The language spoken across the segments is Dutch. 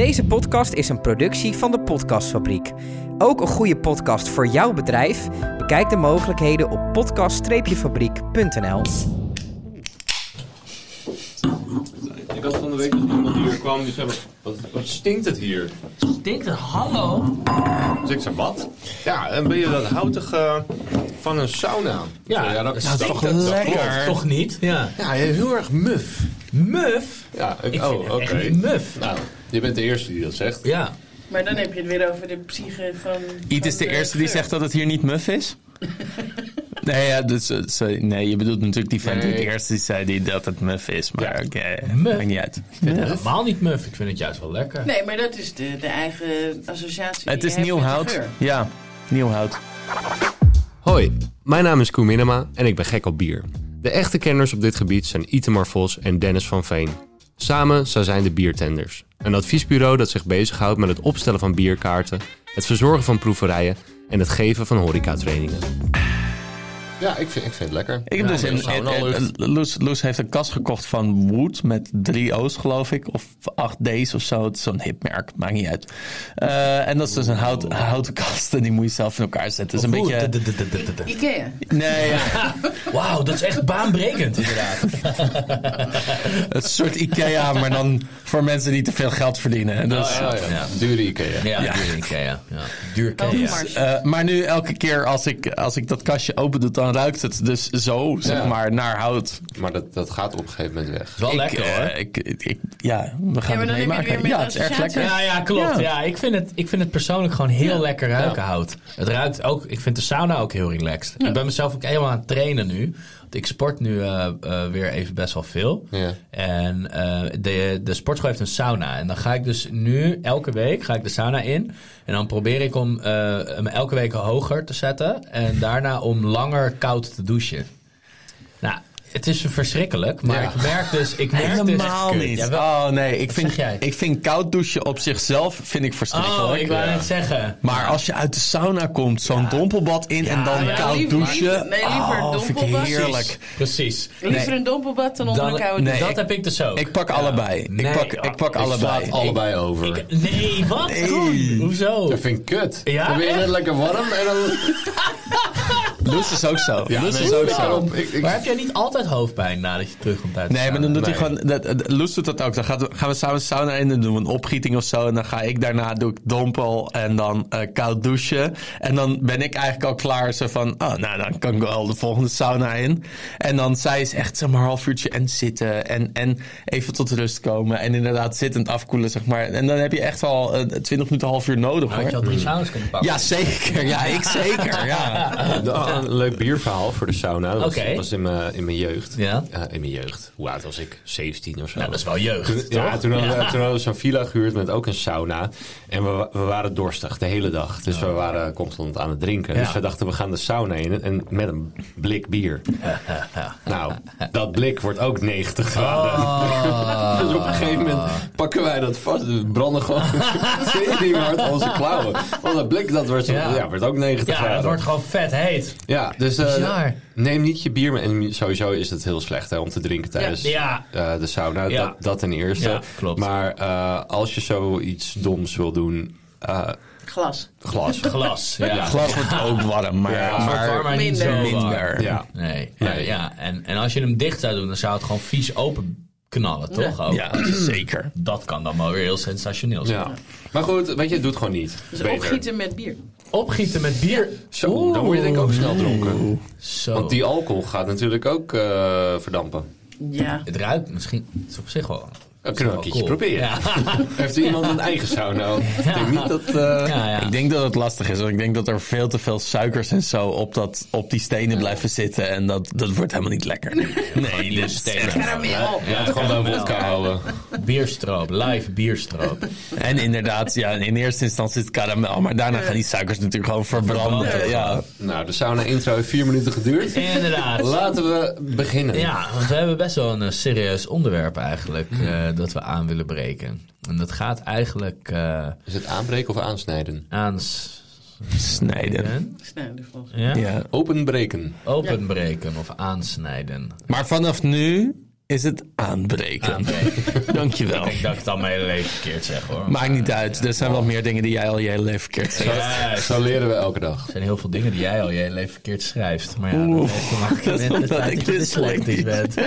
Deze podcast is een productie van de Podcastfabriek. Ook een goede podcast voor jouw bedrijf? Bekijk de mogelijkheden op podcast-fabriek.nl. Ik had van de week dus iemand die hier kwam die zei, wat, wat stinkt het hier? Stinkt het? Hallo? Dus ik zei, wat? Ja, en ben je dat houtig eh, van een sauna? Ja, ja dat, dat dat is toch lekker. Toch niet? Ja. Ja, heel erg muf. Muf? Ja, ik, Ik oh, oké. niet muf. Nou, je bent de eerste die dat zegt. Ja. Maar dan heb je het weer over de psyche van. Iet is de eerste die zegt dat het hier niet muf is? nee, ja, dus, eh, sorry, nee, je bedoelt natuurlijk die vent die Nee. eerste die zei die dat het muf is. Maar Ja. oké, niet uit. Ik vind het helemaal niet muf. Ik vind het juist wel lekker. Nee, maar dat is de, de eigen associatie. Het is nieuw hout. Ja, nieuw hout. Hoi, mijn naam is Koen Minema en ik ben gek op bier. De echte kenners op dit gebied zijn Itemar Vos en Dennis van Veen. Samen zij zijn de Biertenders. Een adviesbureau dat zich bezighoudt met het opstellen van bierkaarten, het verzorgen van proeverijen en het geven van horecatrainingen. Ja, ik vind, ik vind het lekker. Ik heb dus een, sauna een- lucht. een- Loes, Loes heeft een kast gekocht van Wood met drie O's geloof ik. Of acht D's of zo. Het is zo'n hipmerk, maakt niet uit. Eh, en dat is dus een hout, houten kast en die moet je zelf in elkaar zetten. Het is een beetje... Ikea. Nee, ja. Wauw, dat is echt baanbrekend inderdaad. Het soort Ikea, maar dan voor mensen die te veel geld verdienen. Dus, Oh, ja, ja. Dure Ikea. Ja, duur Ikea. Ja. Duur Ikea. Eh, maar nu elke keer als ik, als ik dat kastje open doe, dan ruikt het dus zo, zeg Ja. maar, naar hout. Maar dat, dat gaat op een gegeven moment weg. Wel ik, lekker eh, hoor. Ik, ik, ja, we gaan het je meemaken. Ja, het is erg lekker. Ja, ja, klopt. Ja. Ja. ik, vind het, ik vind het persoonlijk gewoon heel Ja. lekker ruiken, hout. Het ruikt ook, ik vind de sauna ook heel relaxed. Ik ben mezelf ook helemaal aan het trainen nu. Ik sport nu eh, eh, weer even best wel veel. Ja. En eh, de, de sportschool heeft een sauna. En dan ga ik dus nu elke week ga ik de sauna in. En dan probeer ik om hem elke week hoger te zetten. En daarna om langer koud te douchen. Het is verschrikkelijk. Maar Ja. ik merk dus... Ik merk Helemaal dus, niet. Jawel. oh nee, ik vind, ik vind koud douchen op zichzelf vind ik verschrikkelijk. Oh, ik wou Ja. net zeggen. Maar als je uit de sauna komt, zo'n dompelbad in en dan ja, koud liever- douchen. nee, liever oh, vind ik dompelbad. heerlijk. Precies. Liever Nee. een dompelbad dan onder Dan- een koude nee, douche. dat heb ik dus ook. Ik pak Ja. allebei. Nee, ik pak, ik pak Ik allebei. slaat allebei over. Ik- nee, wat? Hoezo? Dat vind ik kut. Ja, dan ben je net echt? lekker warm en dan... Loes is ook zo. Ja, nee, is ook zo. kan- ik- ik- Maar heb jij niet altijd hoofdpijn nadat je terugkomt uit de Nee, maar dan doet hij gewoon. Dat, dat- Loes doet dat ook. Dan gaat, gaan we samen sauna in en doen we een opgieting of zo. En dan ga ik daarna doe ik dompel en dan eh, koud douchen. En dan ben ik eigenlijk al klaar. Zo van, oh, nou dan kan ik wel de volgende sauna in. En dan zij is echt zeg maar een half uurtje en zitten en, en even tot rust komen. En inderdaad zittend afkoelen, zeg maar. En dan heb je echt al eh, 20 minuten, half uur nodig Nou, had je al drie saunas kunnen pakken. Ja, zeker. Ja, ik zeker. Ja. een leuk bierverhaal voor de sauna. Dat was, in, mijn, in mijn jeugd. Ja. in mijn jeugd. Hoe oud was ik? 17 of zo. Nou, dat is wel jeugd, Toen, ja, toen hadden, we- Ja. toen hadden we zo'n villa gehuurd met ook een sauna. En we, we waren dorstig de hele dag. Dus we waren constant aan het drinken. Ja. Dus we dachten, we gaan de sauna in en met een blik bier. nou, dat blik wordt ook 90 graden. Dus op een gegeven moment pakken wij dat vast. We branden gewoon hard onze klauwen. Want dat blik, dat wordt, Ja. ja. wordt ook 90 Ja, graden. het wordt gewoon vet heet. Ja, dus eh, neem niet je bier mee. En sowieso is het heel slecht hè, om te drinken tijdens Ja. eh, de sauna. Ja. Dat, dat ten eerste. Ja, klopt. Maar eh, als je zoiets doms wil doen, eh, Glas. glas. Glas. Ja. Glas wordt ook warm, maar, Ja. Maar warm, maar niet Minder. zo warm. minder. Ja. Nee. Nee. ja. En, en als je hem dicht zou doen, dan zou het gewoon vies open knallen, toch? Ook? Ja, zeker. Dat kan dan wel weer heel sensationeel zijn. Ja. Maar goed, weet je, het doet gewoon niet. Dus Beter. opgieten met bier. Opgieten met bier. Zo, dan word je denk ik ook snel dronken. Zo. Want die alcohol gaat natuurlijk ook eh, verdampen. Ja. Het ruikt misschien... Het is op zich wel... Dat kunnen we een keertje cool. proberen. Ja. Heeft er iemand een eigen sauna? Ik denk niet dat... eh, Ja, ja. Ik denk dat het lastig is, want ik denk dat er veel te veel suikers en zo op, dat, op die stenen blijven zitten. En dat, dat wordt helemaal niet lekker. Nee, dit stenen. Karamel. Ja, het gewoon bij vodka houden. Bierstroop, live bierstroop. En inderdaad, ja, in eerste instantie is het karamel, maar daarna gaan die suikers natuurlijk gewoon verbranden. Verbranden. Ja. Nou, de sauna intro heeft vier minuten geduurd. Inderdaad. Laten we beginnen. Ja, want we hebben best wel een eh, serieus onderwerp eigenlijk eh, dat we aan willen breken. En dat gaat eigenlijk eh, Is het aanbreken of aansnijden? aan... s- Snijden. Snijden volgens Ja? Ja. Openbreken. Openbreken of aansnijden. Maar vanaf nu is het aanbreken. Aanbreken. Dankjewel. Ik denk dat ik het al mijn hele leven verkeerd zeg hoor. Maakt niet uit. Er zijn wel meer dingen die jij al je hele leven verkeerd zegt. Ja, er Zo leren we elke dag. zijn heel veel dingen die jij al je hele leven verkeerd schrijft. Maar ja, dat Oeh, dat is omdat ik dat je dyslectisch bent.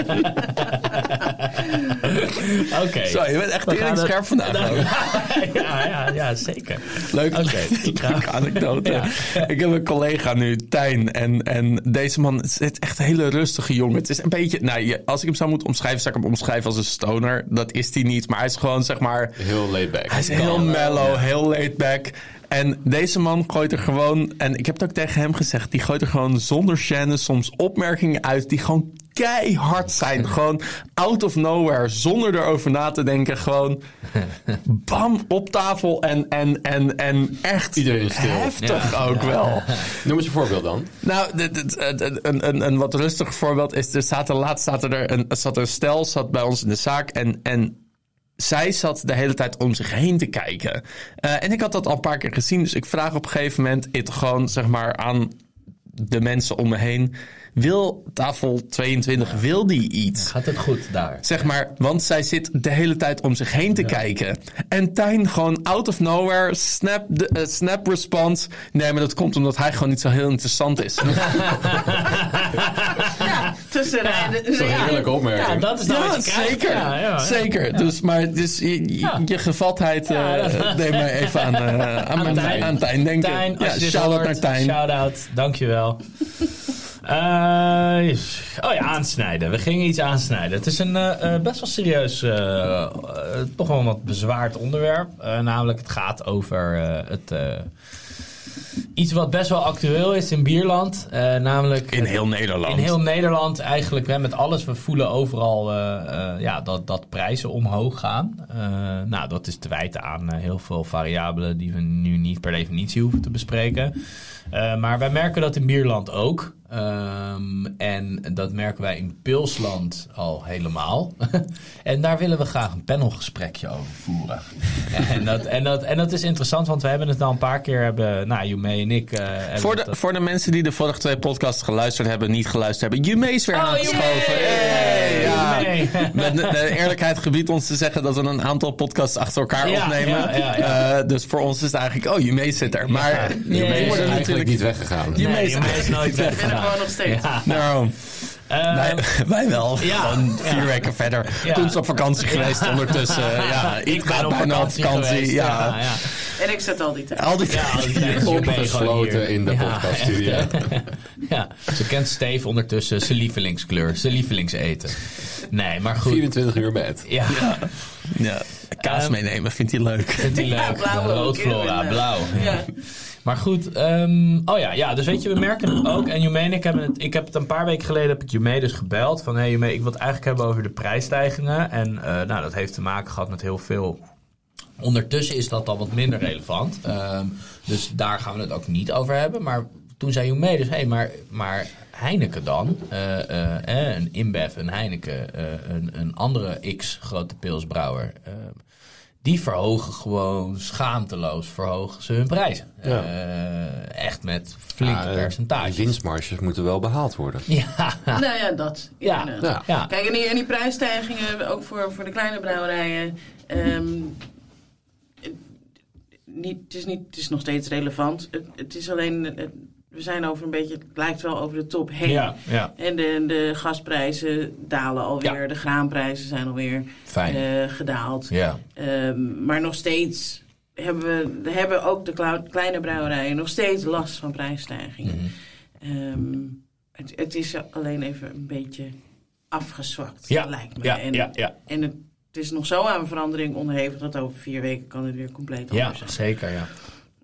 Oké. Zo, je bent echt het- scherp vandaag. ook. ja, ja, ja, zeker. Leuk, Oké, ik ga- leuke anekdote. Ja. Ik heb een collega nu, Tijn. En, en deze man is het echt een hele rustige jongen. Het is een beetje... Nou, als ik hem zou moeten omschrijven, zou ik hem omschrijven als een stoner. Dat is hij niet. Maar hij is gewoon, zeg maar... Heel laid back. Hij is heel mellow, heel laid back. En deze man gooit er gewoon... En ik heb het ook tegen hem gezegd. Die gooit er gewoon zonder gêne soms opmerkingen uit... die gewoon keihard zijn. Gewoon out of nowhere. Zonder erover na te denken. Gewoon bam op tafel. En, en, en, en echt Iedereen stil. heftig ook wel. Noem eens een voorbeeld dan. Nou, een, een, een wat rustiger voorbeeld is... Er zaten, laatst zaten er een, er zat een stel zat bij ons in de zaak... en, en zij zat de hele tijd om zich heen te kijken. Eh, en ik had dat al een paar keer gezien. Dus ik vraag op een gegeven moment het gewoon zeg maar aan de mensen om me heen. Wil tafel 22, wil die iets? Gaat het goed daar? Zeg maar, want zij zit de hele tijd om zich heen te kijken. En Tijn gewoon out of nowhere, snap, de, eh, snap response. Nee, maar dat komt omdat hij gewoon niet zo heel interessant is. Ja, tussen rijden. Zo'n heerlijke opmerking. Ja, dat is dan Ja, zeker. Ja, ja, ja. Zeker. Dus, maar dus, je, je, je gevatheid eh deed mij even aan, eh, aan, mijn, Tijn. aan Tijn denken. Tijn, als ja, shout-out naar Tijn. Shout-out, dankjewel. Eh, oh ja, aansnijden. We gingen iets aansnijden. Het is een eh, eh, best wel serieus, toch wel wat bezwaard onderwerp. Namelijk, het gaat over het, iets wat best wel actueel is in Bierland. Eh, namelijk In heel Nederland. in heel Nederland eigenlijk hè, met alles. We voelen overal eh, eh, ja, dat, dat prijzen omhoog gaan. Nou, dat is te wijten aan heel veel variabelen die we nu niet per definitie hoeven te bespreken. Maar wij merken dat in Bierland ook. Ehm, en dat merken wij in Pilsland al helemaal. en daar willen we graag een panelgesprekje over voeren. en, dat, en, dat, en dat is interessant, want we hebben het al een paar keer, hebben, nou, Jume en ik... eh, Voor de, voor de mensen die de vorige twee podcasts geluisterd hebben, niet geluisterd hebben. Jume is weer Oh, aangeschoven. Jume! Ja. Jume! Met de, de eerlijkheid gebiedt ons te zeggen dat we een aantal podcasts achter elkaar Ja, opnemen. ja, ja, ja. Eh, dus voor ons is het eigenlijk, oh, Jume zit er. Maar Ja. Nee, Je wordt is eigenlijk natuurlijk niet weggegaan. Jume Nee, is nooit Ik ben er weggegaan. gewoon nog steeds. Ja. Nou, Ehm, wij, wij wel. ja, Gewoon vier ja. weken verder. Ja. Koen is op vakantie geweest ondertussen. Ja, ik, ik ben op bijna vakantie, vakantie. geweest. ja. Ja, ja. En ik zet al die tijd. Al die Ja, al die tijd is Knoppen Jume gewoon gesloten hier. in de Ja, podcaststudio. hè. ja, ze kent Steve ondertussen zijn lievelingskleur, zijn lievelingseten. Nee, maar goed. 24 uur bed. Ja, ja, kaas Ehm, meenemen vindt hij leuk. vindt hij Ja, leuk. blauw ook, Roodflora, hè, blauw. Ja. Ja. Maar goed, ehm, oh ja, ja, dus weet je, we merken het ook. En Jume en ik hebben het, ik heb het een paar weken geleden, heb ik Jume dus gebeld. Van, hé hey, Jume, ik wil het eigenlijk hebben over de prijsstijgingen. En eh, nou, dat heeft te maken gehad met heel veel Ondertussen is dat al wat minder relevant. Ehm, dus daar gaan we het ook niet over hebben. Maar toen zei Joemé dus, hé, hey, maar, maar Heineken dan, eh, eh, eh, een InBev, een Heineken, eh, een, een andere X grote pilsbrouwer, eh, die verhogen gewoon schaamteloos verhogen ze hun prijzen. Ja. Eh, echt met flinke Ja, percentages. Die winstmarges moeten wel behaald worden. Ja, Nou ja, dat. ja, ja. Kijk, en die, en die prijsstijgingen, ook voor, voor de kleine brouwerijen. ehm, niet, het, is niet, het is nog steeds relevant. Het, het is alleen, het- we zijn over een beetje, het lijkt wel over de top heen. Ja, ja. En de, de gasprijzen dalen alweer, Ja. de graanprijzen zijn alweer eh, gedaald. Ja. Ehm, maar nog steeds hebben, we, hebben ook de kleine brouwerijen nog steeds last van prijsstijgingen. Mhm. Ehm, het, het is alleen even een beetje afgezwakt, Ja, lijkt me. ja, en, ja, ja. en het, het is nog zo aan verandering onderhevig dat over vier weken kan het weer compleet Ja, anders zijn. zeker, ja.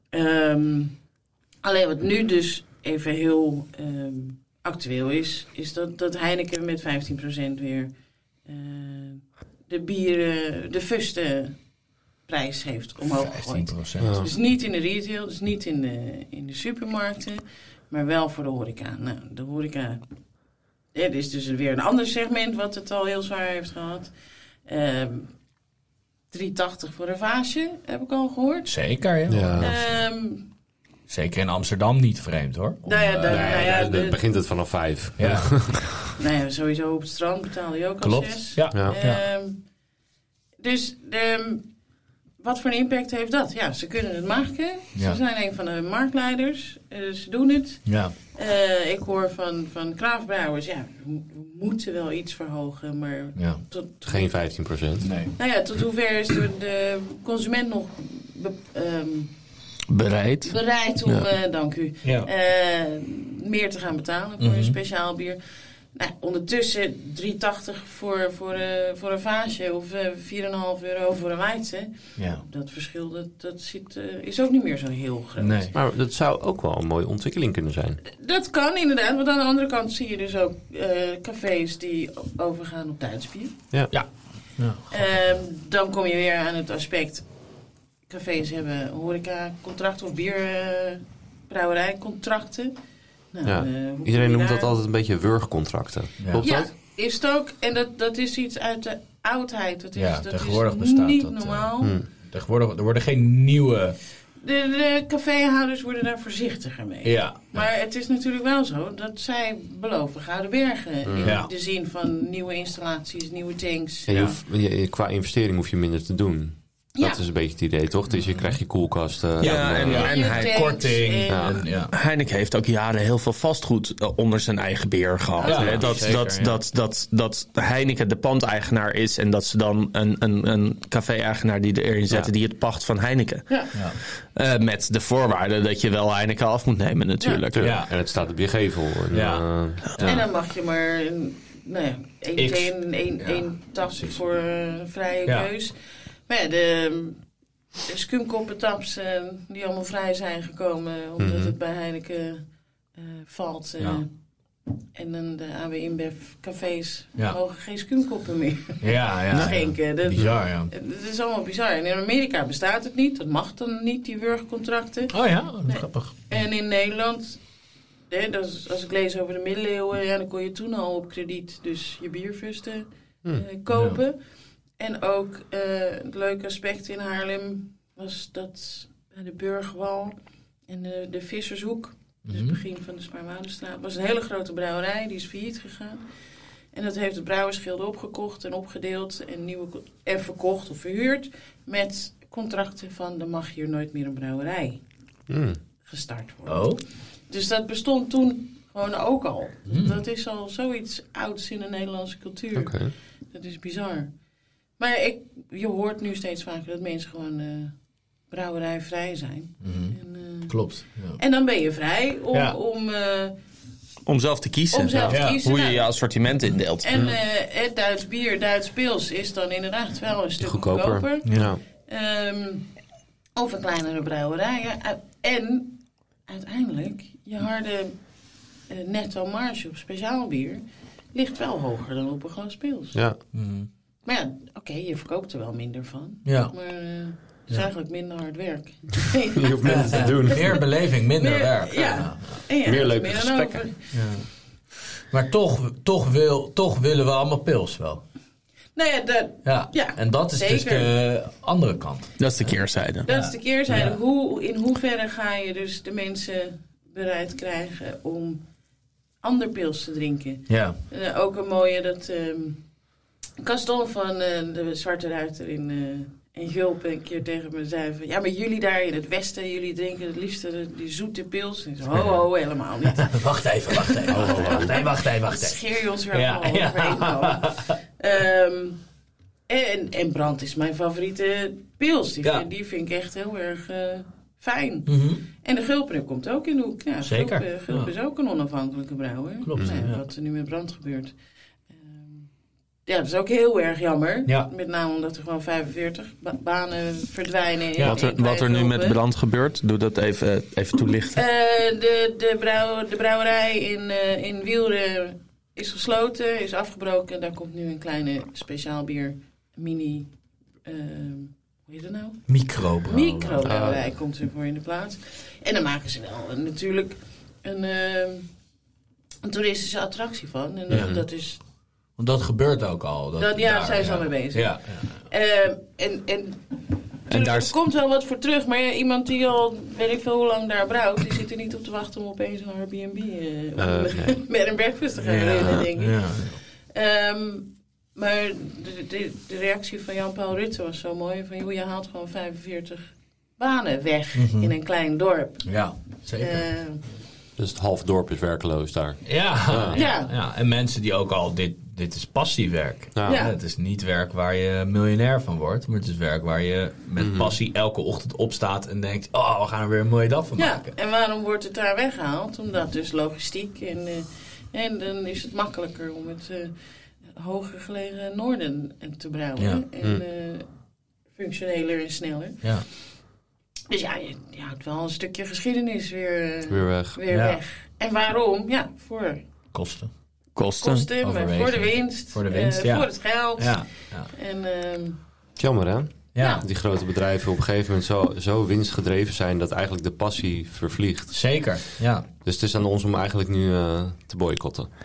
Ehm, alleen wat nu dus even heel ehm, actueel is, is dat, dat Heineken met 15% weer eh, de bieren, de fuste prijs heeft omhoog 15 gegooid. procent. Dus niet in de retail, dus niet in de, in de supermarkten, maar wel voor de horeca. Nou, de horeca, ja, dit is dus weer een ander segment wat het al heel zwaar heeft gehad. Ehm 3,80 voor een vaasje, heb ik al gehoord. Zeker, ja. Ja. Ehm Zeker in Amsterdam niet vreemd hoor. Nou ja, dan- Nee, nou ja, de- begint het vanaf vijf. Ja, nou ja, sowieso op het strand betaalde je ook al klopt. zes. Ja. Ja. Ehm, dus ehm, wat voor een impact heeft dat? Ja, ze kunnen het maken. Ja. Ze zijn een van de marktleiders. Eh, ze doen het. Ja. Eh, ik hoor van, van kraafbrouwers, ja, we, moeten wel iets verhogen, maar ja. tot, Geen 15 procent. Nee. nou ja, tot hoever is de, de consument nog be- ehm, Bereid. bereid om, Ja. eh, dank u, Ja. meer te gaan betalen voor Mhm. een speciaal bier. Nou, ondertussen 3,80 voor, voor, eh, voor een vaasje of eh 4,5 euro voor een Weidse. Ja. Dat verschil dat, dat zit, eh, is ook niet meer zo heel groot. Nee. Maar dat zou ook wel een mooie ontwikkeling kunnen zijn. Dat kan inderdaad, want aan de andere kant zie je dus ook eh, cafés die overgaan op Duits bier. Ja. Ja. Ehm, dan kom je weer aan het aspect, cafés hebben horecacontracten of bierbrouwerijcontracten. Nou, Ja. eh, Iedereen noemt dat altijd een beetje wurgcontracten. Ja. Klopt Ja, dat? is het ook. En dat, dat is iets uit de oudheid. Dat is, Ja, dat tegenwoordig is bestaat niet dat, eh, normaal. Hm. Tegenwoordig er worden geen nieuwe. De, de caféhouders worden daar voorzichtiger mee. Ja. Maar het is natuurlijk wel zo dat zij beloven Gouden Bergen. In Ja. de zin van nieuwe installaties, nieuwe tanks. En je Ja. hoeft- je- qua investering hoef je minder te doen. Ja. Dat is een beetje het idee, toch? Dus je krijgt je koelkasten. Ja, en, en- eh, en Je hij- Korting. en- Ja. En, ja. Heineken heeft ook jaren heel veel vastgoed eh, onder zijn eigen beheer gehad. Ja, hè? Dat, zeker, dat, ja. dat, dat, dat Heineken de pandeigenaar is en dat ze dan een, een, een café-eigenaar die erin zetten Ja. die het pacht van Heineken. Ja. Ja. Eh, met de voorwaarde dat je wel Heineken af moet nemen natuurlijk. tuurlijk. Ja. En het staat op je gevel. En, Ja. eh, En dan mag je maar een, nou één, X. één, één, Ja, één precies. voor eh, vrije Ja. keus. Maar ja, de, de skumkoppentaps eh, die allemaal vrij zijn gekomen omdat Mhm. het bij Heineken eh, valt. Ja. En dan de AB InBev cafés Ja. mogen geen skumkoppen meer Ja, ja. schenken. Dat, Bizar, ja. Het is allemaal bizar. En in Amerika bestaat het niet. Dat mag dan niet, die wurgcontracten. Oh ja, Nee. grappig. En in Nederland, hè, dat is, als ik lees over de middeleeuwen, ja, dan kon je toen al op krediet dus je bierfusten Hm. eh, kopen. En ook eh, het leuke aspect in Haarlem was dat bij de Burgwal en de, de Vissershoek, dus het Mhm. begin van de Spaarwoudstraat, was een hele grote brouwerij, die is failliet gegaan. En dat heeft de Brouwersgilde opgekocht en opgedeeld en, nieuwe, en verkocht of verhuurd met contracten van er mag hier nooit meer een brouwerij hm. gestart worden. Oh. Dus dat bestond toen gewoon ook al. Hmm. Dat is al zoiets ouds in de Nederlandse cultuur. Oké. Dat is bizar. Maar ik, je hoort nu steeds vaker dat mensen gewoon eh brouwerijvrij zijn. Mhm. En, eh, Klopt. Ja. en dan ben je vrij om, Ja. om, eh, Om zelf te kiezen. om zelf Ja. te kiezen. Hoe je Nou, je assortiment indeelt. En eh, het Duits bier, Duits pils is dan inderdaad wel een stuk Goedkoper. goedkoper. Ja. Ehm, of een kleinere brouwerij. ja. En uiteindelijk, je harde eh, netto marge op speciaal bier ligt wel hoger dan op een glas pils. Ja. Mhm. Maar ja, oké, je verkoopt er wel minder van. Ja. Maar eh, het is Ja. eigenlijk minder hard werk. Je hoeft minder te doen. Meer beleving, minder Meer- werk. ja. Meer leuke er dan gesprekken. Maar toch, toch, wil, toch willen we allemaal pils wel. Nou ja, dat, Ja. Ja, en dat is dus de andere kant. Dat is de keerzijde. dat is de keerzijde. Ja. Hoe, in hoeverre ga je dus de mensen bereid krijgen om ander pils te drinken? Ja. Eh, ook een mooie dat ehm Gaston van eh, de Zwarte Ruiter in, eh in Gulpen een keer tegen me zei van... Ja, maar jullie daar in het westen, jullie drinken het liefste de- die zoete pils. En ik zei, ho, ho, helemaal niet. Wacht even, wacht even. Wacht even, wacht even, wacht even. Wacht even. Scheer je ons weer Ja. Ehm, en, en brand is mijn favoriete pils. Die, Ja. vind, die vind ik echt heel erg eh, fijn. Mhm. En de Gulpener komt ook in de hoek. Ja, Zeker, Gulp, Gulp ja. is ook een onafhankelijke brouwer. Klopt, Nou ja, ja. Wat er nu met brand gebeurt. Ja, dat is ook heel erg jammer. Ja. Met name omdat er gewoon 45 ba- banen verdwijnen. in- Wat er, in wat er nu met brand gebeurt, doe dat even, even toelichten. Eh, de, de, brouw, de brouwerij in, eh in Wielde is gesloten, is afgebroken. Daar komt nu een kleine speciaal bier, mini, ehm, hoe heet het nou? Micro. Microbrouwerij komt ervoor in de plaats. En dan maken ze wel natuurlijk een, ehm, een toeristische attractie van. En Ja. dat is, Want dat gebeurt ook al. Dat, Dat- ja, daar, zijn ze al mee bezig. Ja, ja. ehm, en, en daar er komt wel wat voor terug, maar ja, iemand die al weet ik veel hoe lang daar brouwt, die zit er niet op te wachten om opeens een Airbnb eh Eh, met een breakfast te gaan runnen, denk ik. ja. Ehm, maar de, de, de reactie van Jan-Paul Rutte was zo mooi. Van, joh, je haalt gewoon 45 banen weg Mhm. in een klein dorp. ja, zeker. Eh, Dus het half dorp is werkloos daar. Ja, Ja. ja. ja. En mensen die ook al, dit, dit is passiewerk. Ja. Ja. Het is niet werk waar je miljonair van wordt, maar het is werk waar je met Mhm. passie elke ochtend opstaat en denkt: Oh, we gaan er weer een mooie dag van ja, maken. en waarom wordt het daar weggehaald? Omdat dus logistiek en, eh, en dan is het makkelijker om het eh, hoger gelegen noorden te brouwen. Ja. En Hm. eh, functioneler en sneller. Ja. Dus ja, je, je houdt wel een stukje geschiedenis weer, eh, Weer weg. weer Ja. weg. En waarom? Ja, voor Kosten. Kosten. kosten, voor de winst. Voor de winst, eh, ja. Voor het geld. Ja, ja. En ehm, Jammer hè? Ja. Die grote bedrijven op een gegeven moment zo, zo winstgedreven zijn dat eigenlijk de passie vervliegt. zeker. Ja. Dus het is aan ons om eigenlijk nu eh, te boycotten.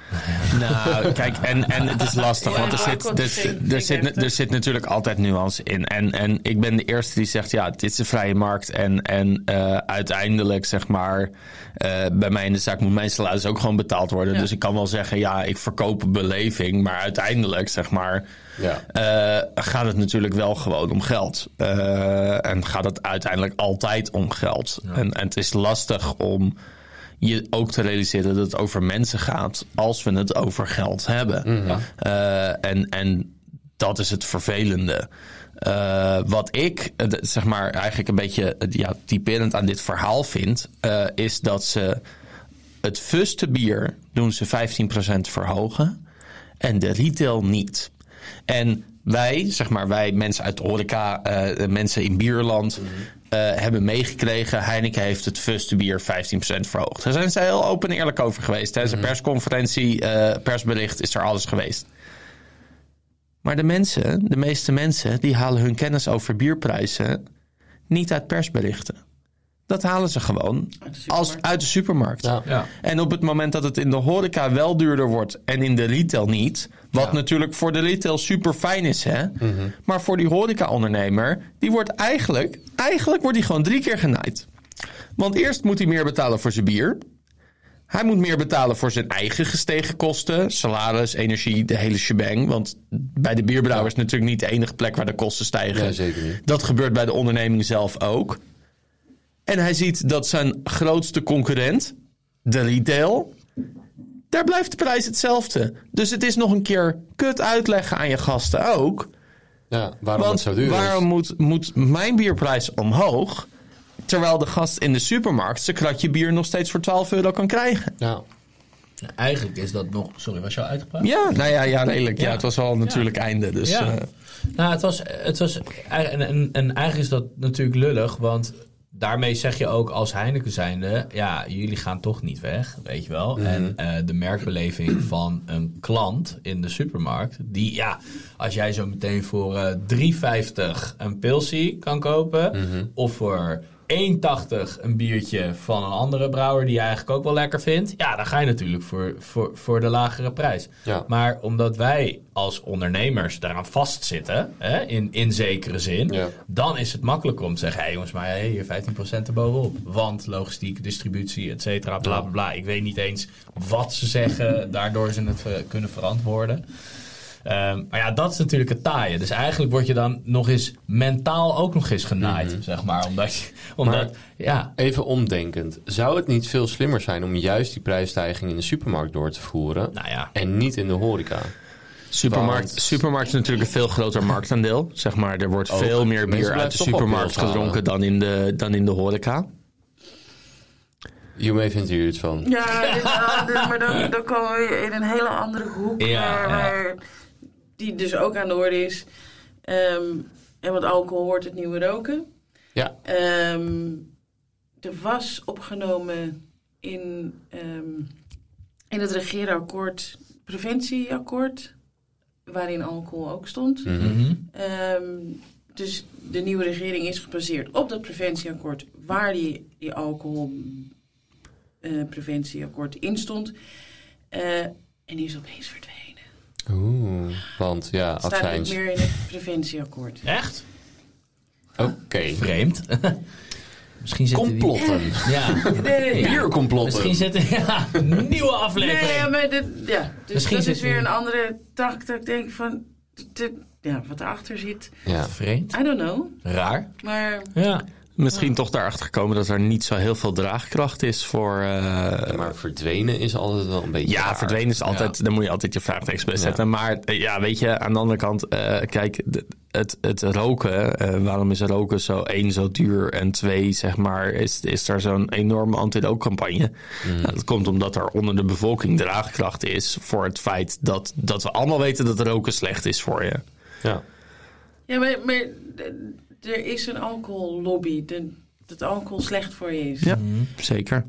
Nou, kijk, en, en het is lastig, Ja, want er zit, er, er, zit, er zit natuurlijk altijd nuance in. En, en ik ben de eerste die zegt, ja, dit is de vrije markt. En, en eh, uiteindelijk, zeg maar, eh, bij mij in de zaak moet mijn salaris ook gewoon betaald worden. Ja. Dus ik kan wel zeggen, ja, ik verkoop een beleving. Maar uiteindelijk, zeg maar, Ja. eh, gaat het natuurlijk wel gewoon om geld. Eh, en gaat het uiteindelijk altijd om geld. En, en het is lastig om je ook te realiseren dat het over mensen gaat als we het over geld hebben. Eh, en, en dat is het vervelende. Wat ik, zeg maar, eigenlijk een beetje ja, typerend aan dit verhaal vind, is dat ze het fuste bier doen ze 15% verhogen en de retail niet. En wij, zeg maar, wij mensen uit de horeca, eh, mensen in bierland, eh, hebben meegekregen. Heineken heeft het fuste bier 15% verhoogd. Daar zijn ze heel open en eerlijk over geweest. Tijdens een persconferentie, eh, persbericht, is er alles geweest. Maar de mensen, de meeste mensen, die halen hun kennis over bierprijzen niet uit persberichten. Dat halen ze gewoon Uit de als, supermarkt. uit de supermarkt. Ja. Ja. En op het moment dat het in de horeca wel duurder wordt en in de retail niet. Wat natuurlijk voor de retail super fijn is, hè. Maar voor die horeca-ondernemer, die wordt eigenlijk, eigenlijk wordt die gewoon drie keer genaaid. Want eerst moet hij meer betalen voor zijn bier. Hij moet meer betalen voor zijn eigen gestegen kosten. Salaris, energie, de hele shebang. Want bij de bierbrouwer is natuurlijk niet de enige plek waar de kosten stijgen. Nee, zeker niet. Dat gebeurt bij de onderneming zelf ook. En hij ziet dat zijn grootste concurrent, de retail, daar blijft de prijs hetzelfde. Dus het is nog een keer kut uitleggen aan je gasten ook. Ja, waarom Want het zo duur waarom is. moet, moet mijn bierprijs omhoog, terwijl de gast in de supermarkt zijn kratje bier nog steeds voor 12 euro kan krijgen? Ja. Eigenlijk is dat nog. Sorry, was jou uitgepraat? Ja, nou ja, ja redelijk. Ja, Ja. het was al natuurlijk einde. Dus, Ja. eh, Nou, het was. Het was en, en, en eigenlijk is dat natuurlijk lullig, want daarmee zeg je ook als Heineken zijnde, ja, jullie gaan toch niet weg, weet je wel. En eh, de merkbeleving van een klant in de supermarkt, die, ja, als jij zo meteen voor eh 3,50 een pilsie kan kopen, of voor 1,80 een biertje van een andere brouwer die je eigenlijk ook wel lekker vindt, ja, dan ga je natuurlijk voor, voor, voor de lagere prijs. Ja. Maar omdat wij als ondernemers daaraan vastzitten, hè, in, in zekere zin, Ja. dan is het makkelijker om te zeggen: hé jongens, maar hey, hier 15% erbovenop. Want logistiek, distributie, et cetera, bla bla bla. Ik weet niet eens wat ze zeggen, daardoor ze het kunnen verantwoorden. Ehm, maar ja, dat is natuurlijk het taaie. Dus eigenlijk word je dan nog eens mentaal ook nog eens genaaid, zeg maar. Omdat je, omdat, Maar- ja, Even omdenkend. Zou het niet veel slimmer zijn om juist die prijsstijging in de supermarkt door te voeren nou ja. en niet in de horeca? Supermarkt, Want- supermarkt is natuurlijk een veel groter marktaandeel. Zeg maar, er wordt Ook. veel meer bier uit de supermarkt gedronken dan in de, dan in de horeca. Hiermee vindt u het van? Ja, maar dan, dan komen we in een hele andere hoek. Ja, waar, ja. Die dus ook aan de orde is. Ehm, en want alcohol wordt het nieuwe roken. Ja. Ehm, er was opgenomen in, ehm, in het regeerakkoord, preventieakkoord, waarin alcohol ook stond. Ehm, dus de nieuwe regering is gebaseerd op dat preventieakkoord waar die, die alcoholpreventieakkoord in stond. Eh, en die is opeens verdwenen. Oeh, want ja, Het staat niet meer in het preventieakkoord. Echt? Oké. Vreemd. Misschien zitten die... Complotten. Ja. Nee, Hier complotten. Misschien zitten... Ja, nieuwe aflevering. Nee, ja, maar dit, ja. Dus Misschien dat zit is weer een andere tak dat ik denk van... dit- ja, wat erachter zit. Ja. Vreemd. I don't know. Raar. Maar Ja. Misschien toch daarachter gekomen dat er niet zo heel veel draagkracht is voor... eh, Maar verdwenen is altijd wel een beetje Ja, raar. verdwenen is altijd, dan moet je altijd je vraagtekens bij zetten. Maar eh, ja, weet je, aan de andere kant, eh, kijk, het, het roken, eh, waarom is roken zo één zo duur en twee, zeg maar, is, is er zo'n enorme anti-rookcampagne? Nou, dat komt omdat er onder de bevolking draagkracht is voor het feit dat, dat we allemaal weten dat roken slecht is voor je. Ja. Ja, maar, maar er is een alcohollobby. de- Dat alcohol slecht voor je is. Ja, zeker.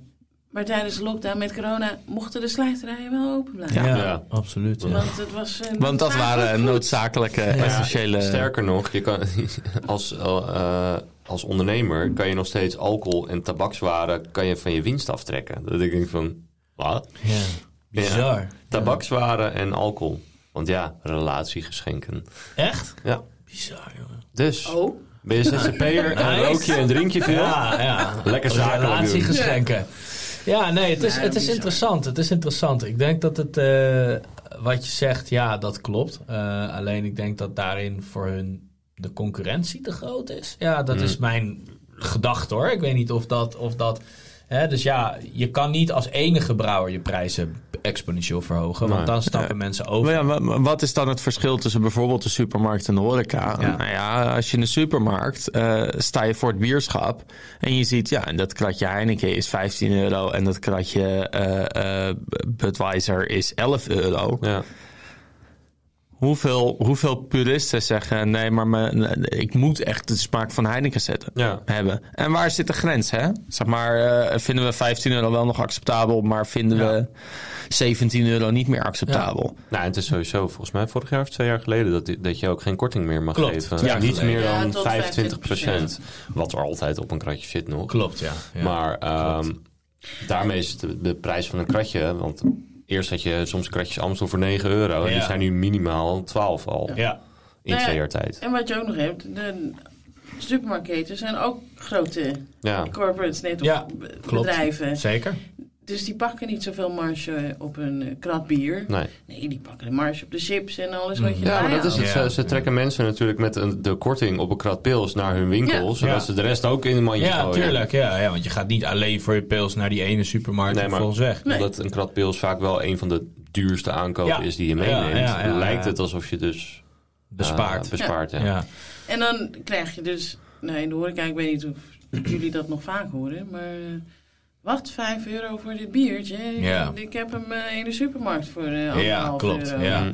Maar tijdens de lockdown met corona mochten de slijterijen wel open blijven. Ja, Ja. absoluut. Ja. Want het was... een Want dat waren noodzakelijke, essentiële... Sterker nog, je kan, als, eh, als ondernemer kan je nog steeds alcohol en tabakswaren kan je van je winst aftrekken. Dat denk ik van, wat? Ja. Bizar. Tabakswaren en alcohol. Want ja, relatiegeschenken. Echt? Ja. Bizar, jongen. Dus, Oh, ben je ZZP'er en Nice. rook je en drink je veel? Ja, ja. Lekker zakelijk. Relatiegeschenken. Ja, nee, het is, Nee, het is interessant. Het is interessant. Ik denk dat het, eh, wat je zegt, ja, dat klopt. Eh, alleen ik denk dat daarin voor hun de concurrentie te groot is. Ja, dat is mijn gedachte hoor. Ik weet niet of dat... Of dat hè, dus ja, je kan niet als enige brouwer je prijzen exponentieel verhogen. Want Nee. dan stappen mensen over. Maar ja, wa- wat is dan het verschil tussen bijvoorbeeld de supermarkt en de horeca? Ja. Nou ja, als je in de supermarkt eh, sta je voor het bierschap en je ziet, ja, dat kratje Heineken is 15 euro en dat kratje eh, eh, Budweiser is 11 euro. Ja. Hoeveel, hoeveel puristen zeggen, nee, maar me, ik moet echt de smaak van Heineken zetten, Ja. hebben. En waar zit de grens, hè? Zeg maar, eh, vinden we 15 euro wel nog acceptabel, maar vinden Ja. we 17 euro niet meer acceptabel? Nou, het is sowieso volgens mij vorig jaar of twee jaar geleden dat, dat je ook geen korting meer mag Klopt, geven. jaar niet meer Ja, dan tot 25 procent. Wat er altijd op een kratje zit nog. Klopt, ja. ja. maar ehm, daarmee is de, de prijs van een kratje. Want eerst had je soms kratjes Amstel voor 9 euro. En die zijn nu minimaal 12 al. ja. In Nou ja, twee jaar tijd. en wat je ook nog hebt, de supermarketen zijn ook grote Ja. corporates, net of Ja, be- klopt. bedrijven. Zeker. Dus die pakken niet zoveel marge op een eh, krat bier. Nee. Nee, die pakken de marge op de chips en alles wat je Ja, maar dat is het. Ja. Ze, ze trekken mensen natuurlijk met een, de korting op een krat pils naar hun winkel. Ja. Zodat Ja. ze de rest ook in een mandje Ja, gooien. tuurlijk. Ja, ja, want je gaat niet alleen voor je pils naar die ene supermarkt Nee, maar- volgens weg. Nee. Omdat een krat pils vaak wel een van de duurste aankopen Ja. is die je Ja, meeneemt. ja, ja, lijkt ja. het alsof je dus Bespaard. eh, bespaart ja. ja. En dan krijg je dus, nou in de horeca, ik weet niet of jullie dat nog vaak horen, maar eh, wat, 5 euro voor dit biertje? Ja. Ik heb hem eh, in de supermarkt voor eh anderhalf klopt, euro. ja.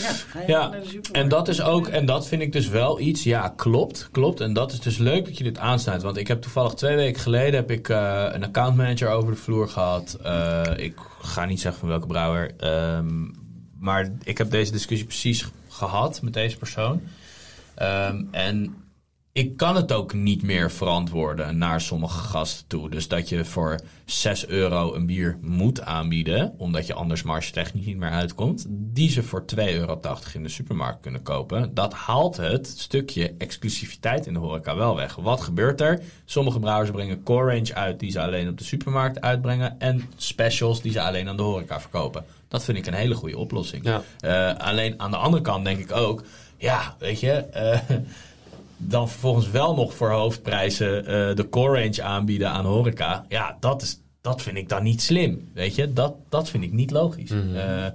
Ja, ga je Ja, naar de supermarkt. En dat is ook, en dat vind ik dus wel iets, ja, klopt, klopt. En dat is dus leuk dat je dit aansnijdt. Want ik heb toevallig twee weken geleden heb ik eh, een accountmanager over de vloer gehad. Eh, ik ga niet zeggen van welke brouwer. ehm, maar ik heb deze discussie precies gehad met deze persoon. Ehm, en ik kan het ook niet meer verantwoorden naar sommige gasten toe. Dus dat je voor 6 euro een bier moet aanbieden, omdat je anders marge-technisch niet meer uitkomt, die ze voor 2,80 euro in de supermarkt kunnen kopen. Dat haalt het stukje exclusiviteit in de horeca wel weg. Wat gebeurt er? Sommige brouwers brengen core range uit die ze alleen op de supermarkt uitbrengen en specials die ze alleen aan de horeca verkopen. Dat vind ik een hele goede oplossing. Ja. Eh, alleen aan de andere kant denk ik ook, ja, weet je, eh, dan vervolgens wel nog voor hoofdprijzen eh, de core range aanbieden aan horeca. Ja, dat, is, dat vind ik dan niet slim. Weet je, dat, dat vind ik niet logisch. Eh,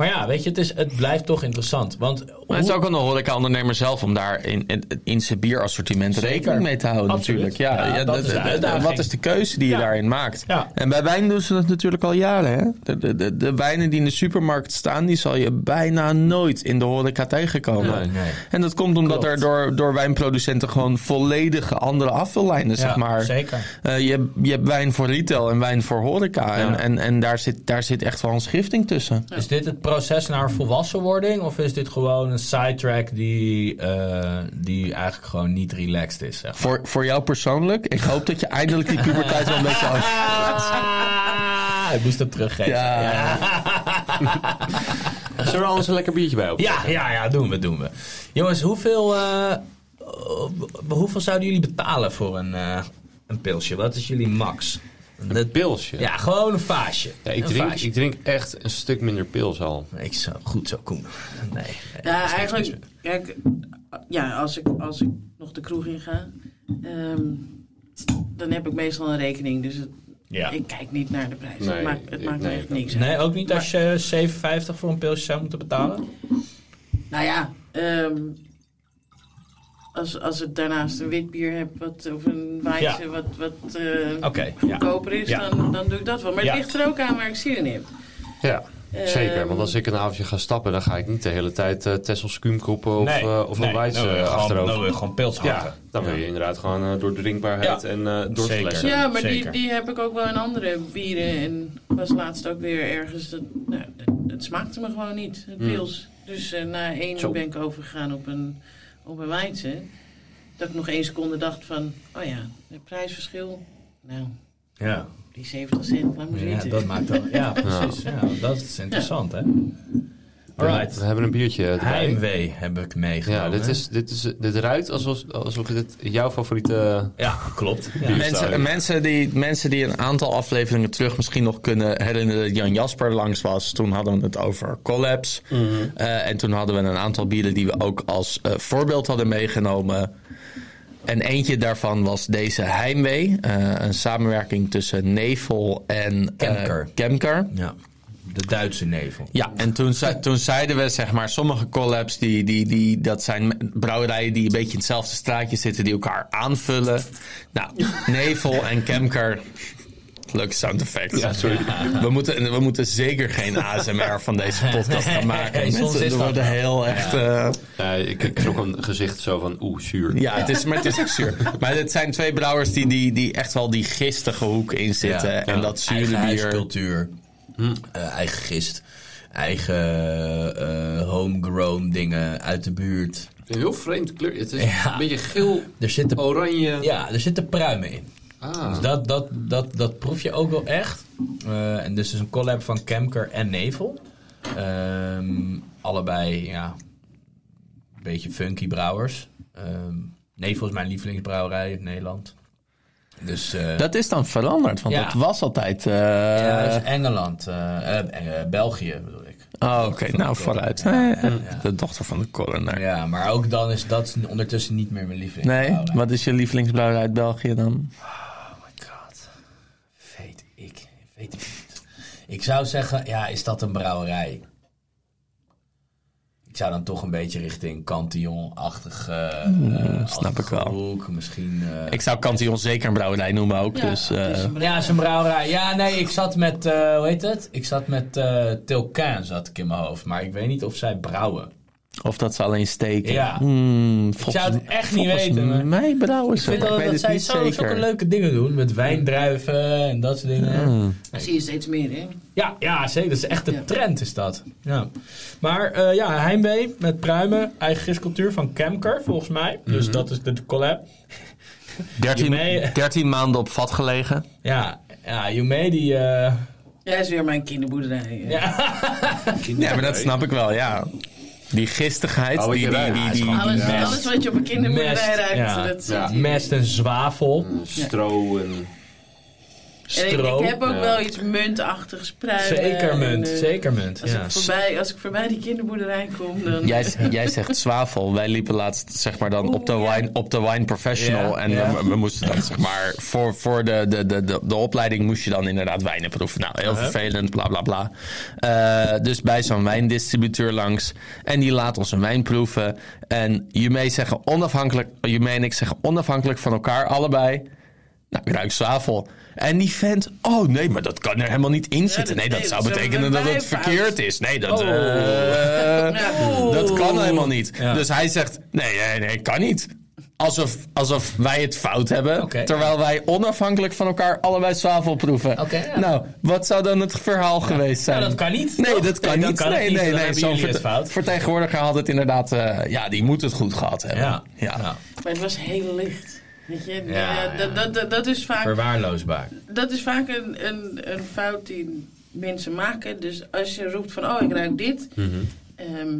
maar ja, weet je, het, is, het blijft toch interessant. Want Maar het is hoe- ook aan de horeca-ondernemer zelf om daar in, in, in zijn bierassortiment rekening mee te houden Absoluut. natuurlijk. Ja, Ja, ja, dat de- is de wat is de keuze die je daarin maakt? Ja. En bij wijn doen ze dat natuurlijk al jaren. Hè? De, de, de, de wijnen die in de supermarkt staan, die zal je bijna nooit in de horeca tegenkomen. Nee. Nee. En dat komt omdat Klopt. er door, door wijnproducenten gewoon volledige andere afvullijnen, zeg maar. Zeker. Eh, je, hebt- je hebt wijn voor retail en wijn voor horeca. En, en, en daar, zit, daar zit echt wel een schifting tussen. Is dit het proces naar volwassenwording? Of is dit gewoon een sidetrack die, eh, die eigenlijk gewoon niet relaxed is? Zeg maar? Voor, voor jou persoonlijk, ik hoop dat je eindelijk die puberteit wel een beetje af... Ik moest hem teruggeven. Ja. Zullen we anders een lekker biertje bij op? Ja, ja, ja, doen we, doen we. Jongens, hoeveel, eh, hoeveel zouden jullie betalen voor een, eh, een pilsje? Wat is jullie max? Een pilsje. Ja, gewoon een vaasje. Ja, ik, Een drink, vaasje. ik drink echt een stuk minder pils al. Ik zou goed zo Koen. Nee. nee, Ja, eigenlijk, kijk, ja, als ik, als ik nog de kroeg in ga, ehm, dan heb ik meestal een rekening. Dus het- Ja. ik kijk niet naar de prijs. Nee, het maakt, het ik- maakt nee, echt niks uit. Nee, ook niet als je 7,50 voor een pilsje zou moeten betalen? Nou ja, ehm, als, als het daarnaast een wit bier heb, wat, of een wijze Ja. wat, wat eh, ja. goedkoper is, Ja. dan, dan doe ik dat wel. Maar Ja. het ligt er ook aan waar ik zin in heb. Ja, zeker. Ehm, Want als ik een avondje ga stappen, dan ga ik niet de hele tijd eh Tessel Skuumkoppen of, Nee, eh, of nee, een Wijs dan wil je eh, gewoon- achterover. Dan wil je gewoon pils ja, dan wil je inderdaad gewoon eh, door drinkbaarheid Ja. en eh door Zeker. flessen. Ja, maar die, Zeker. die heb ik ook wel in andere bieren. En was laatst ook weer ergens. Dat, nou, dat, dat smaakte me gewoon niet, het Mm. pils. Dus eh, na één Zo. ben ik overgegaan op een, op een wijze. Dat ik nog één seconde dacht van... Oh ja, het prijsverschil. Nou, Ja, die 70 cent, laat maar ja zitten. dat maakt dan... Ja, precies. Ja, dat is interessant, hè? We hebben een biertje erbij. Heimwee heb ik meegenomen. Ja, dit, is, dit, is, dit ruikt alsof, alsof dit jouw favoriete... Ja, klopt. Ja. Mensen, mensen, die, mensen die een aantal afleveringen terug misschien nog kunnen herinneren dat Jan Jasper langs was. Toen hadden we het over collabs. Eh, en toen hadden we een aantal bieren die we ook als eh, voorbeeld hadden meegenomen. En eentje daarvan was deze Heimwee. eh, een samenwerking tussen Nevel en eh, Kemker. Kemker. Ja, de Duitse nevel. Ja, en toen, zei- toen zeiden we, zeg maar, sommige collabs, die, die, die, dat zijn brouwerijen die een beetje in hetzelfde straatje zitten, die elkaar aanvullen. Nou, Nevel en Kemker. Leuke sound effect. Ja, sorry. We moeten, we moeten zeker geen ASMR van deze podcast gaan maken. Nee, soms Mensen, is dat worden heel echt... eh, ik, ik schrok een gezicht zo van oeh, zuur. ja, het is, maar het is ook zuur. Maar het zijn twee brouwers die, die, die echt wel die gistige hoek in zitten. Ja, en dat zure bier... huiscultuur, eh, eigen gist, eigen eh, homegrown dingen uit de buurt. Een heel vreemd kleur. Het is Ja. een beetje geel, Er zitten, oranje. ja, er zitten pruimen in. Ah. Dus dat, dat, dat, dat proef je ook wel echt. Eh, en dus is een collab van Kemker en Nevel. Ehm, allebei, ja, een beetje funky brouwers. Ehm, Nevel is mijn lievelingsbrouwerij in Nederland. Dus eh, Dat is dan veranderd, want Ja. dat was altijd... eh, ja, is Engeland, eh, België bedoel ik. Oh, oké. Nou, vooruit. Ja, ja. De dochter van de coroner. Ja, maar ook dan is dat ondertussen niet meer mijn Nee, lievelingsbrouwerij. wat is je lievelingsbrouwerij uit België dan? Oh my god. Weet ik. Weet ik niet. Ik zou zeggen, ja, is dat een brouwerij? Ik zou dan toch een beetje richting Cantillon-achtig... eh, eh, snap ik wel. Hoek, misschien... eh, Ik zou Cantillon zeker een brouwerij noemen ook. Ja, dus, is eh, een Ja, is een brouwerij. Ja, nee, ik zat met, eh, hoe heet het? Ik zat met eh Tilquin, zat ik in mijn hoofd. Maar ik weet niet of zij brouwen. Of dat ze alleen steken. Ja. Hmm, Ik zou het echt niet weten. Maar mij brouwen ik ze, vind dat, ik weet dat zij zulke zeker. leuke dingen doen. Met wijndruiven en dat soort dingen. Hmm. zie je steeds meer, hè? Ja, ja, zeker. Dat is echt de Ja. trend, is dat. Ja. Maar eh, ja, Heimwee met pruimen, eigen gistcultuur van Kemker, volgens mij. Dus Mhm. dat is de collab. 13, Jume- 13 maanden op vat gelegen. Ja, ja Jume die... eh, Ja, is weer mijn kinderboerderij. ja. Ja, maar dat snap ik wel, ja. Die gistigheid, Oh, die, die, die, Alles, wat je op een kinderboerderij Mest, ruikt, ja. dat. Mest en zwavel. Stro en... En ik, heb ook Ja. wel iets muntachtigs pruimen. Zeker munt, en, eh, zeker munt. Als, Ja. ik voorbij, als ik voorbij die kinderboerderij kom, dan... Jij, jij zegt zwavel. Wij liepen laatst zeg maar dan op de ja. wine, op de wine professional. Ja, en ja. We, we moesten dan zeg maar voor, voor de, de, de, de, de opleiding moest je dan inderdaad wijnen proeven. Nou, heel Uh-huh. vervelend, bla bla bla. Eh, dus bij zo'n wijndistributeur langs. En die laat ons een wijn proeven. En Jumee zeggen onafhankelijk, Jumee en ik zeggen onafhankelijk van elkaar allebei. Nou, ik ruik zwavel. En die vent, oh nee, maar dat kan er helemaal niet in zitten. dat- Nee, dat zou betekenen dat het verkeerd is. Nee, dat, Oh. eh, dat kan helemaal niet. Dus hij zegt, nee, nee, nee, kan niet. Alsof, alsof wij het fout hebben. Terwijl wij onafhankelijk van elkaar allebei zwavel proeven. Ja. Nou, wat zou dan het verhaal geweest zijn? Nou, dat kan niet. Nee, toch? dat kan niet. kan het nee, niet. nee, nee. Zo'n verte- vertegenwoordiger had het inderdaad... eh, ja, die moet het goed gehad hebben. Ja. ja. ja. Maar het was heel licht. Weet je, Ja, Ja, dat, dat, dat, is vaak, Verwaarloosbaar. dat is vaak een, een, een fout die mensen maken. Dus als je roept van, oh, ik ruik dit. Mhm. ehm,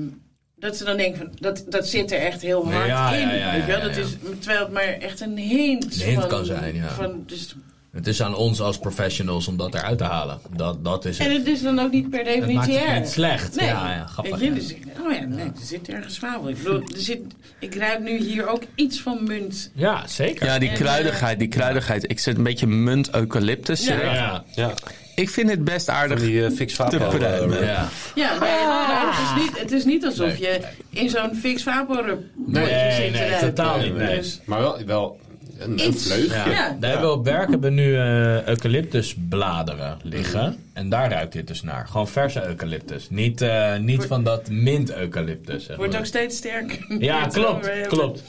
dat ze dan denken van, dat, dat zit er echt heel hard Ja, in. ja, ja, weet je wel? Dat is, terwijl het maar echt een hint, Een hint van, kan zijn, ja. Van, dus, Het is aan ons als professionals om dat eruit te halen. Dat, dat is en het. is dan ook niet per Het maakt definitie het erg. niet slecht. Nee. Ja, ja, grappig. Ja. dus oh ja, nee, er zit ergens zwavel. Ik bedoel, er zit, ik ruik nu hier ook iets van munt. Ja, zeker. Ja, die En, kruidigheid, die kruidigheid. Ik zit een beetje munt eucalyptus. Ja. Ja. Ja, Ik vind het best van aardig. die uh, fix. Te pruimen. eh, ja. Ja, nee, maar het, is niet, het is niet alsof Nee. je in zo'n fix vapor Nee, zit te nee, ruiken. totaal niet, nee. Maar wel, wel een, een vleugje. Ja. Ja. Daar hebben we op werk hebben we nu eh, eucalyptusbladeren liggen. En daar ruikt dit dus naar. Gewoon verse eucalyptus. Niet, eh, niet van dat mint eucalyptus. zeg wordt ook steeds sterker. Ja, klopt. Klopt.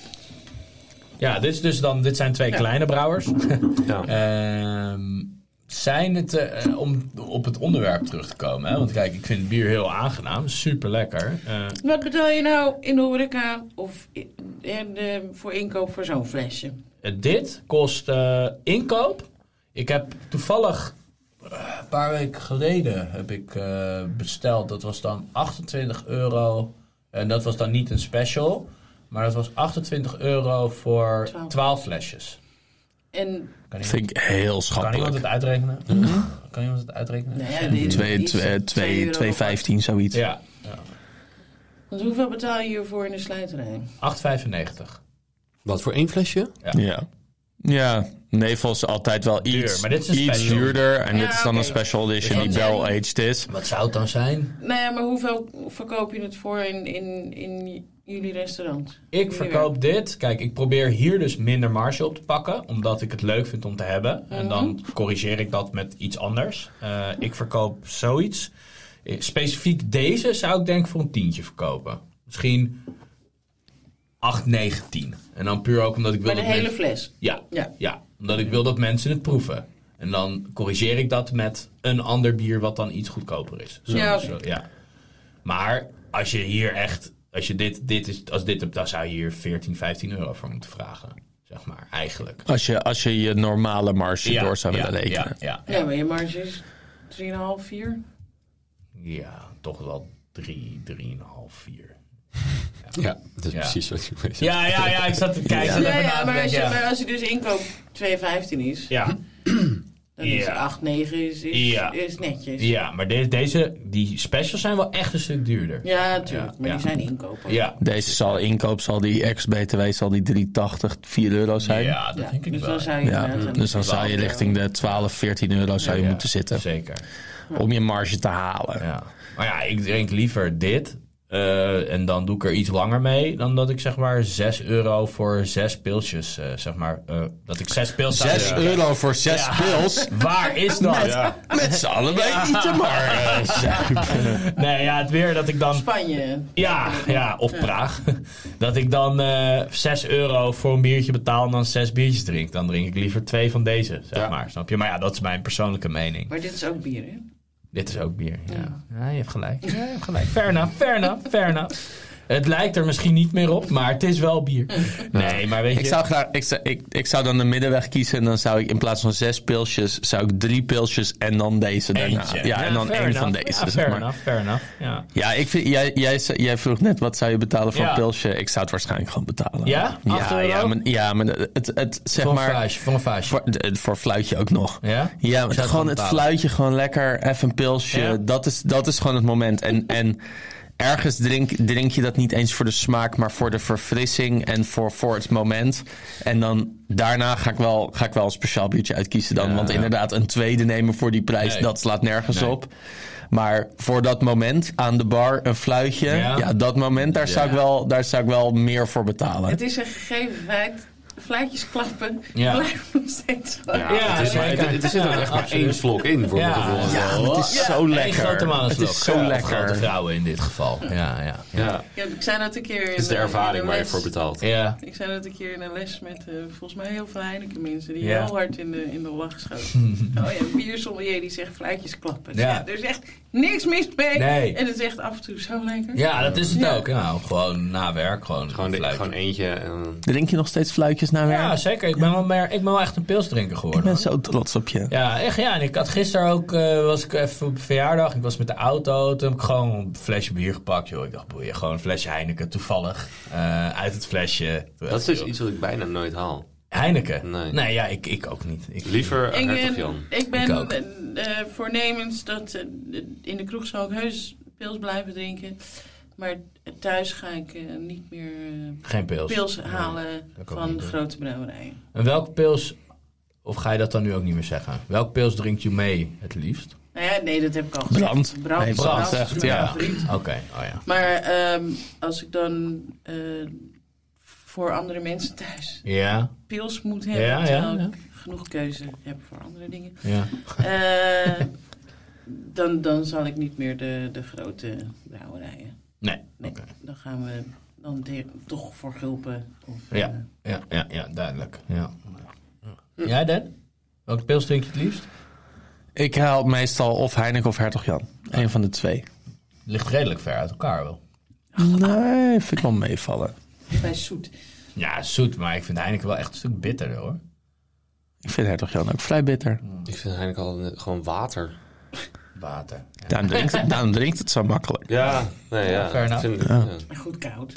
Ja, dit, is dus dan, dit zijn twee Ja. kleine brouwers. Ja. Ehm, zijn het, eh, om op het onderwerp terug te komen. Hè? Want kijk, ik vind het bier heel aangenaam. Super lekker. Eh, Wat betaal je nou in de horeca of in, voor inkoop voor zo'n flesje? Eh, dit kost eh, inkoop. Ik heb toevallig eh, een paar weken geleden heb ik besteld. Dat was dan 28 euro. En dat was dan niet een special. Maar dat was 28 euro voor Twaalf. 12 flesjes. En Kan iemand, Vind ik heel kan iemand schappelijk. het uitrekenen? Kan iemand het uitrekenen? Twee- iets- twee- twee twee- euro 2,15 zoiets. Ja, ja. Want hoeveel betaal je hiervoor in de slijterij? 8,95. Wat voor één flesje? Ja. Ja, Nevel is altijd wel Duur, iets, maar dit is een iets special. duurder. En Ja, dit is dan een special edition die En- barrel-aged is. Wat zou het dan zijn? Nou ja, maar hoeveel verkoop je het voor in, in, in jullie restaurant? Ik verkoop dit. Kijk, ik probeer hier dus minder marge op te pakken. Omdat ik het leuk vind om te hebben. En dan corrigeer ik dat met iets anders. Eh, ik verkoop zoiets. Eh, Specifiek deze zou ik denk voor een tientje verkopen. Misschien 8, 9, 10. En dan puur ook omdat ik wil de dat hele mensen- fles? Ja, Ja. ja, omdat ik wil dat mensen het proeven. En dan corrigeer ik dat met een ander bier wat dan iets goedkoper is. Zo, Ja, zo, ja. Maar als je hier echt, als je dit, dit is, als dit hebt, dan zou je hier 14, 15 euro voor moeten vragen. Zeg maar, eigenlijk. Als je, als je je normale marge door zou willen rekenen. Ja, ja, Ja, maar je marge is 3,5, 4. ja, toch wel 3, 3,5, 4. Ja, dat is Ja. precies wat ik weet. Ja, ja, ja, ik zat te kijken. Ja, ja, maar, als je, maar als je dus inkoop 2,15 is, ja. dan is Ja. 8, 9 is, is, Ja. is netjes. ja, maar deze, deze, die specials zijn wel echt een stuk duurder. Ja, natuurlijk. Ja, maar ja. die zijn inkopen. Ja, Deze zal inkoop, zal die ex-BTW, zal die 3,80, 4 euro zijn. ja dat Ja, denk ik dus wel. dan zou je Ja, dus dan zou je richting de 12, 14 euro zou je Ja, moeten zitten. Zeker. Om je marge te halen. Ja. Maar ja, ik drink liever dit. Eh, en dan doe ik er iets langer mee. Dan dat ik zeg maar 6 euro voor zes pilsjes. eh, zeg maar. eh, dat ik zes pils zou 6 drinken. euro voor 6 Ja. pils. Waar is dat? Met z'n allen bij Itemar. eh, zuipen. Nee, ja, het weer dat ik dan. Spanje. Ja, ja, of Praag. Dat ik dan eh 6 euro voor een biertje betaal en dan zes biertjes drink. Dan drink ik liever twee van deze, zeg Ja. maar. Snap je? Maar ja, dat is mijn persoonlijke mening. Maar dit is ook bier, hè? Dit is ook bier. Ja, ja je hebt gelijk. Ja, je hebt gelijk. Fair enough, fair enough, fair enough. Het lijkt er misschien niet meer op, maar het is wel bier. Nee, maar weet je... Ik zou, graag, ik, zou, ik, ik zou dan de middenweg kiezen. En dan zou ik in plaats van zes pilsjes, zou ik drie pilsjes en dan deze daarna. Ja, en dan fair één van deze. Ja, zeg fair maar. enough, fair enough. Ja, Ja, ik vind, jij, jij, vroeg net wat zou je betalen voor Ja. een pilsje. Ik zou het waarschijnlijk gewoon betalen. Ja? Ja, maar, ja, maar het, het, zeg voor een maar... vaasje, voor een vaasje. Voor, voor fluitje ook nog. Ja? Ja, maar het gewoon het fluitje, gewoon lekker, even een pilsje. Ja? Dat, is, dat is gewoon het moment. En, en ergens drink, drink je dat niet eens voor de smaak, maar voor de verfrissing en voor, voor het moment. En dan daarna ga ik wel, ga ik wel een speciaal biertje uitkiezen dan. Ja, Want ja. inderdaad, een tweede nemen voor die prijs, Nee. dat slaat nergens Nee. op. Maar voor dat moment aan de bar, een fluitje, Ja. ja, dat moment, daar, zou ik wel, daar zou ik wel meer voor betalen. Het is een gegeven feit. Fluitjes klappen. Ja. Blijft nog steeds gewoon. Ja, Ja, het, is maar, het, het zit er echt maar één slok in voor Ja. mijn gevoel. ja, het is zo lekker. grote. Het is zo Ja, of lekker. grote vrouwen in dit geval. Ja, ja. Ja, Ja, ik zei dat een keer in het is de in ervaring waar je voor betaalt. Ja, Ik zei dat een keer in een les met eh, volgens mij heel veel Heineken mensen die Ja. heel hard in de, in de lach schoten. oh ja, een biersommelier die zegt fluitjes klappen. Dus Ja. ja. er is echt niks mis mee. Nee. En het is echt af en toe zo lekker. ja dat is het Ja. ook. Nou, gewoon na werk, gewoon, Gewoon, gewoon eentje. En, Drink je nog steeds fluitjes nou weer? Ja, zeker. Ik ben wel, meer, ik ben wel echt een pilsdrinker ik geworden. ben zo trots op je. Ja, echt ja. En ik had gisteren ook, eh, was ik even op verjaardag. Ik was met de auto. Toen heb ik gewoon een flesje bier gepakt. Joh. Ik dacht, boeien, gewoon een flesje Heineken. Toevallig. eh, uit het flesje. Toen Dat is ik, dus joh, iets wat ik bijna nooit haal. Heineken? Nee. ja, ik, ik ook niet. Ik, Liever Ik ben, Jan. ik ben Ik ook. eh, voornemens dat in de kroeg zal ik heus pils blijven drinken. Maar thuis ga ik eh, niet meer eh, Geen pils. pils halen van doen. grote brouwerijen. En welke pils, of ga je dat dan nu ook niet meer zeggen? Welke pils drinkt je mee het liefst? Nou ja, nee, dat heb ik al gezegd. Brand. Brand, Nee, brand ja. Oké, oh ja. Maar ehm, als ik dan eh, voor andere mensen thuis Ja, pils moet hebben, Ja, ja, terwijl ja. ik genoeg keuze heb voor andere dingen, ja. eh, dan, dan zal ik niet meer de, de grote brouwerijen. Nee, Nee, dan gaan we dan toch voor gulpen. Of, Ja. eh, Ja, ja, ja, duidelijk. Ja. Jij, Dan? Welke pils drink je het liefst? Ik haal meestal of Heineken of Hertog Jan. Eén van de twee. Ligt redelijk ver uit elkaar wel. Nee, vind ik wel meevallen. bij zoet. Ja, zoet, maar ik vind Heineken wel echt een stuk bitterder hoor. Ik vind Hertog Jan ook vrij bitter. Ik vind eigenlijk al gewoon water. Water. Ja. Daarom drinkt, daarom drinkt het zo makkelijk. Ja, nee, ja. fair vind- Ja. ja. Maar goed koud.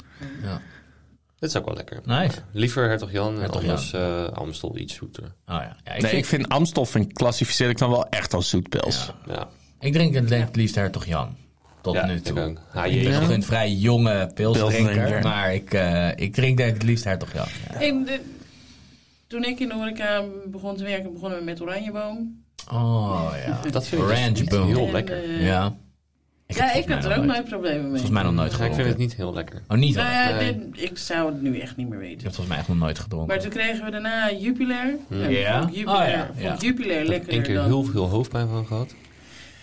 Dit is ook wel lekker. Nice. Liever Hertog Jan en anders eh, Amstel iets zoeter. Oh ja. ja ik, Nee, vind, ik vind Amstel vind, klassificeer ik dan wel echt als zoetpils. Ja. Ja, ik drink het, liefst Hertog Jan. Tot ja nu ik toe. Ik ben HJ. nog een vrij jonge pilsdrinker, Pilsdrinker. maar ik, eh, ik drink denk ik het liefst Hertog Jan. Ja. De- toen ik in de horeca begon te werken, begonnen we met Oranjeboom. Oh ja. Dat vind ik dus Boom. heel lekker. eh, Ja. ja, heb ik volgens mij had er ook nooit- nooit problemen mee. Volgens mij nog nooit Ja, ik gedronken. vind het niet heel lekker. Oh, niet Nou wel. ja, Nee. dit- ik zou het nu echt niet meer Ik weten. heb volgens mij echt nog nooit gedronken. Maar toen kregen we daarna Jupiler. Ja? vond ik Jupiler, Oh ja, vond ja. ik Jupiler Ik heb lekkerder één keer dan... heel veel hoofdpijn van gehad.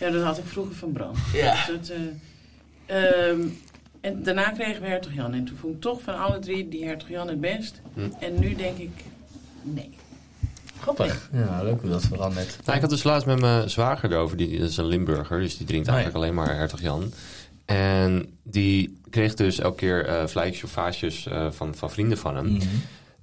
Ja, dat had ik vroeger van Bram. Ja. Dus dat, eh, ehm, en daarna kregen we Hertog Jan. En toen vond ik toch van alle drie die Hertog Jan het best. Hm. En nu denk ik, nee. Grappig. Ja, leuk hoe dat verandert. Nou, ik had dus laatst met mijn zwager erover. Die, dat is een Limburger, dus die drinkt Oh, ja. eigenlijk alleen maar Hertog Jan. En die kreeg dus elke keer eh flytjes of vaasjes eh, van, van vrienden van hem. Mhm.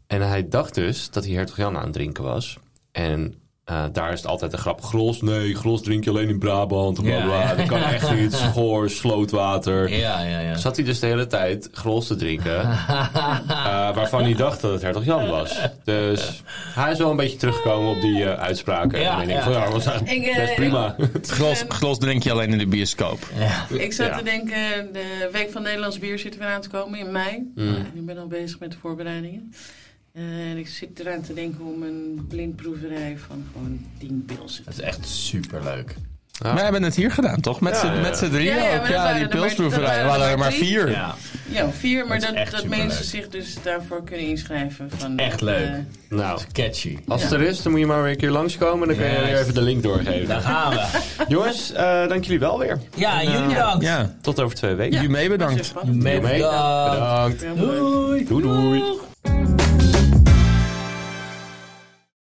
En hij dacht dus dat hij Hertog Jan aan het drinken was. En eh, daar is het altijd een grap. Gros, nee, gros drink je alleen in Brabant. Bla, Ja, bla. ja, Dat kan echt niet. Schoor, slootwater. Ja, ja, ja. Zat hij dus de hele tijd gros te drinken. eh, waarvan hij dacht dat het Hertog Jan was. Dus hij is wel een beetje teruggekomen op die eh, uitspraken. Ja, en ik denk ja. van ja, dat was eigenlijk Ik, best prima. Glos, glos drink je alleen in de bioscoop. Ja. Ik zat Ja. te denken, de Week van Nederlands Bier zit er weer aan te komen in mei. Mm. Ik ben al bezig met de voorbereidingen. En ik zit eraan te denken om een blindproeverij van gewoon 10 pilsen. Dat is echt super leuk. Ja. We hebben het hier gedaan, toch? Met Ja, z'n drieën Ja, ja, ook. Ja, die er pilsproeverij. We hadden er maar vier. Ja, Ja, vier, maar Dat dat, superleuk. mensen zich dus daarvoor kunnen inschrijven. Van, Echt dat, leuk. eh, Nou, catchy. als het er is, dan moet je maar weer een keer langskomen. Dan kan je weer even de link doorgeven. Daar gaan we. Jongens, eh, dank jullie wel weer. Ja, jullie bedankt. Ja, Tot over twee weken. jullie mee bedankt. spannend. Mee bedankt. Bedankt. Doei. Doei.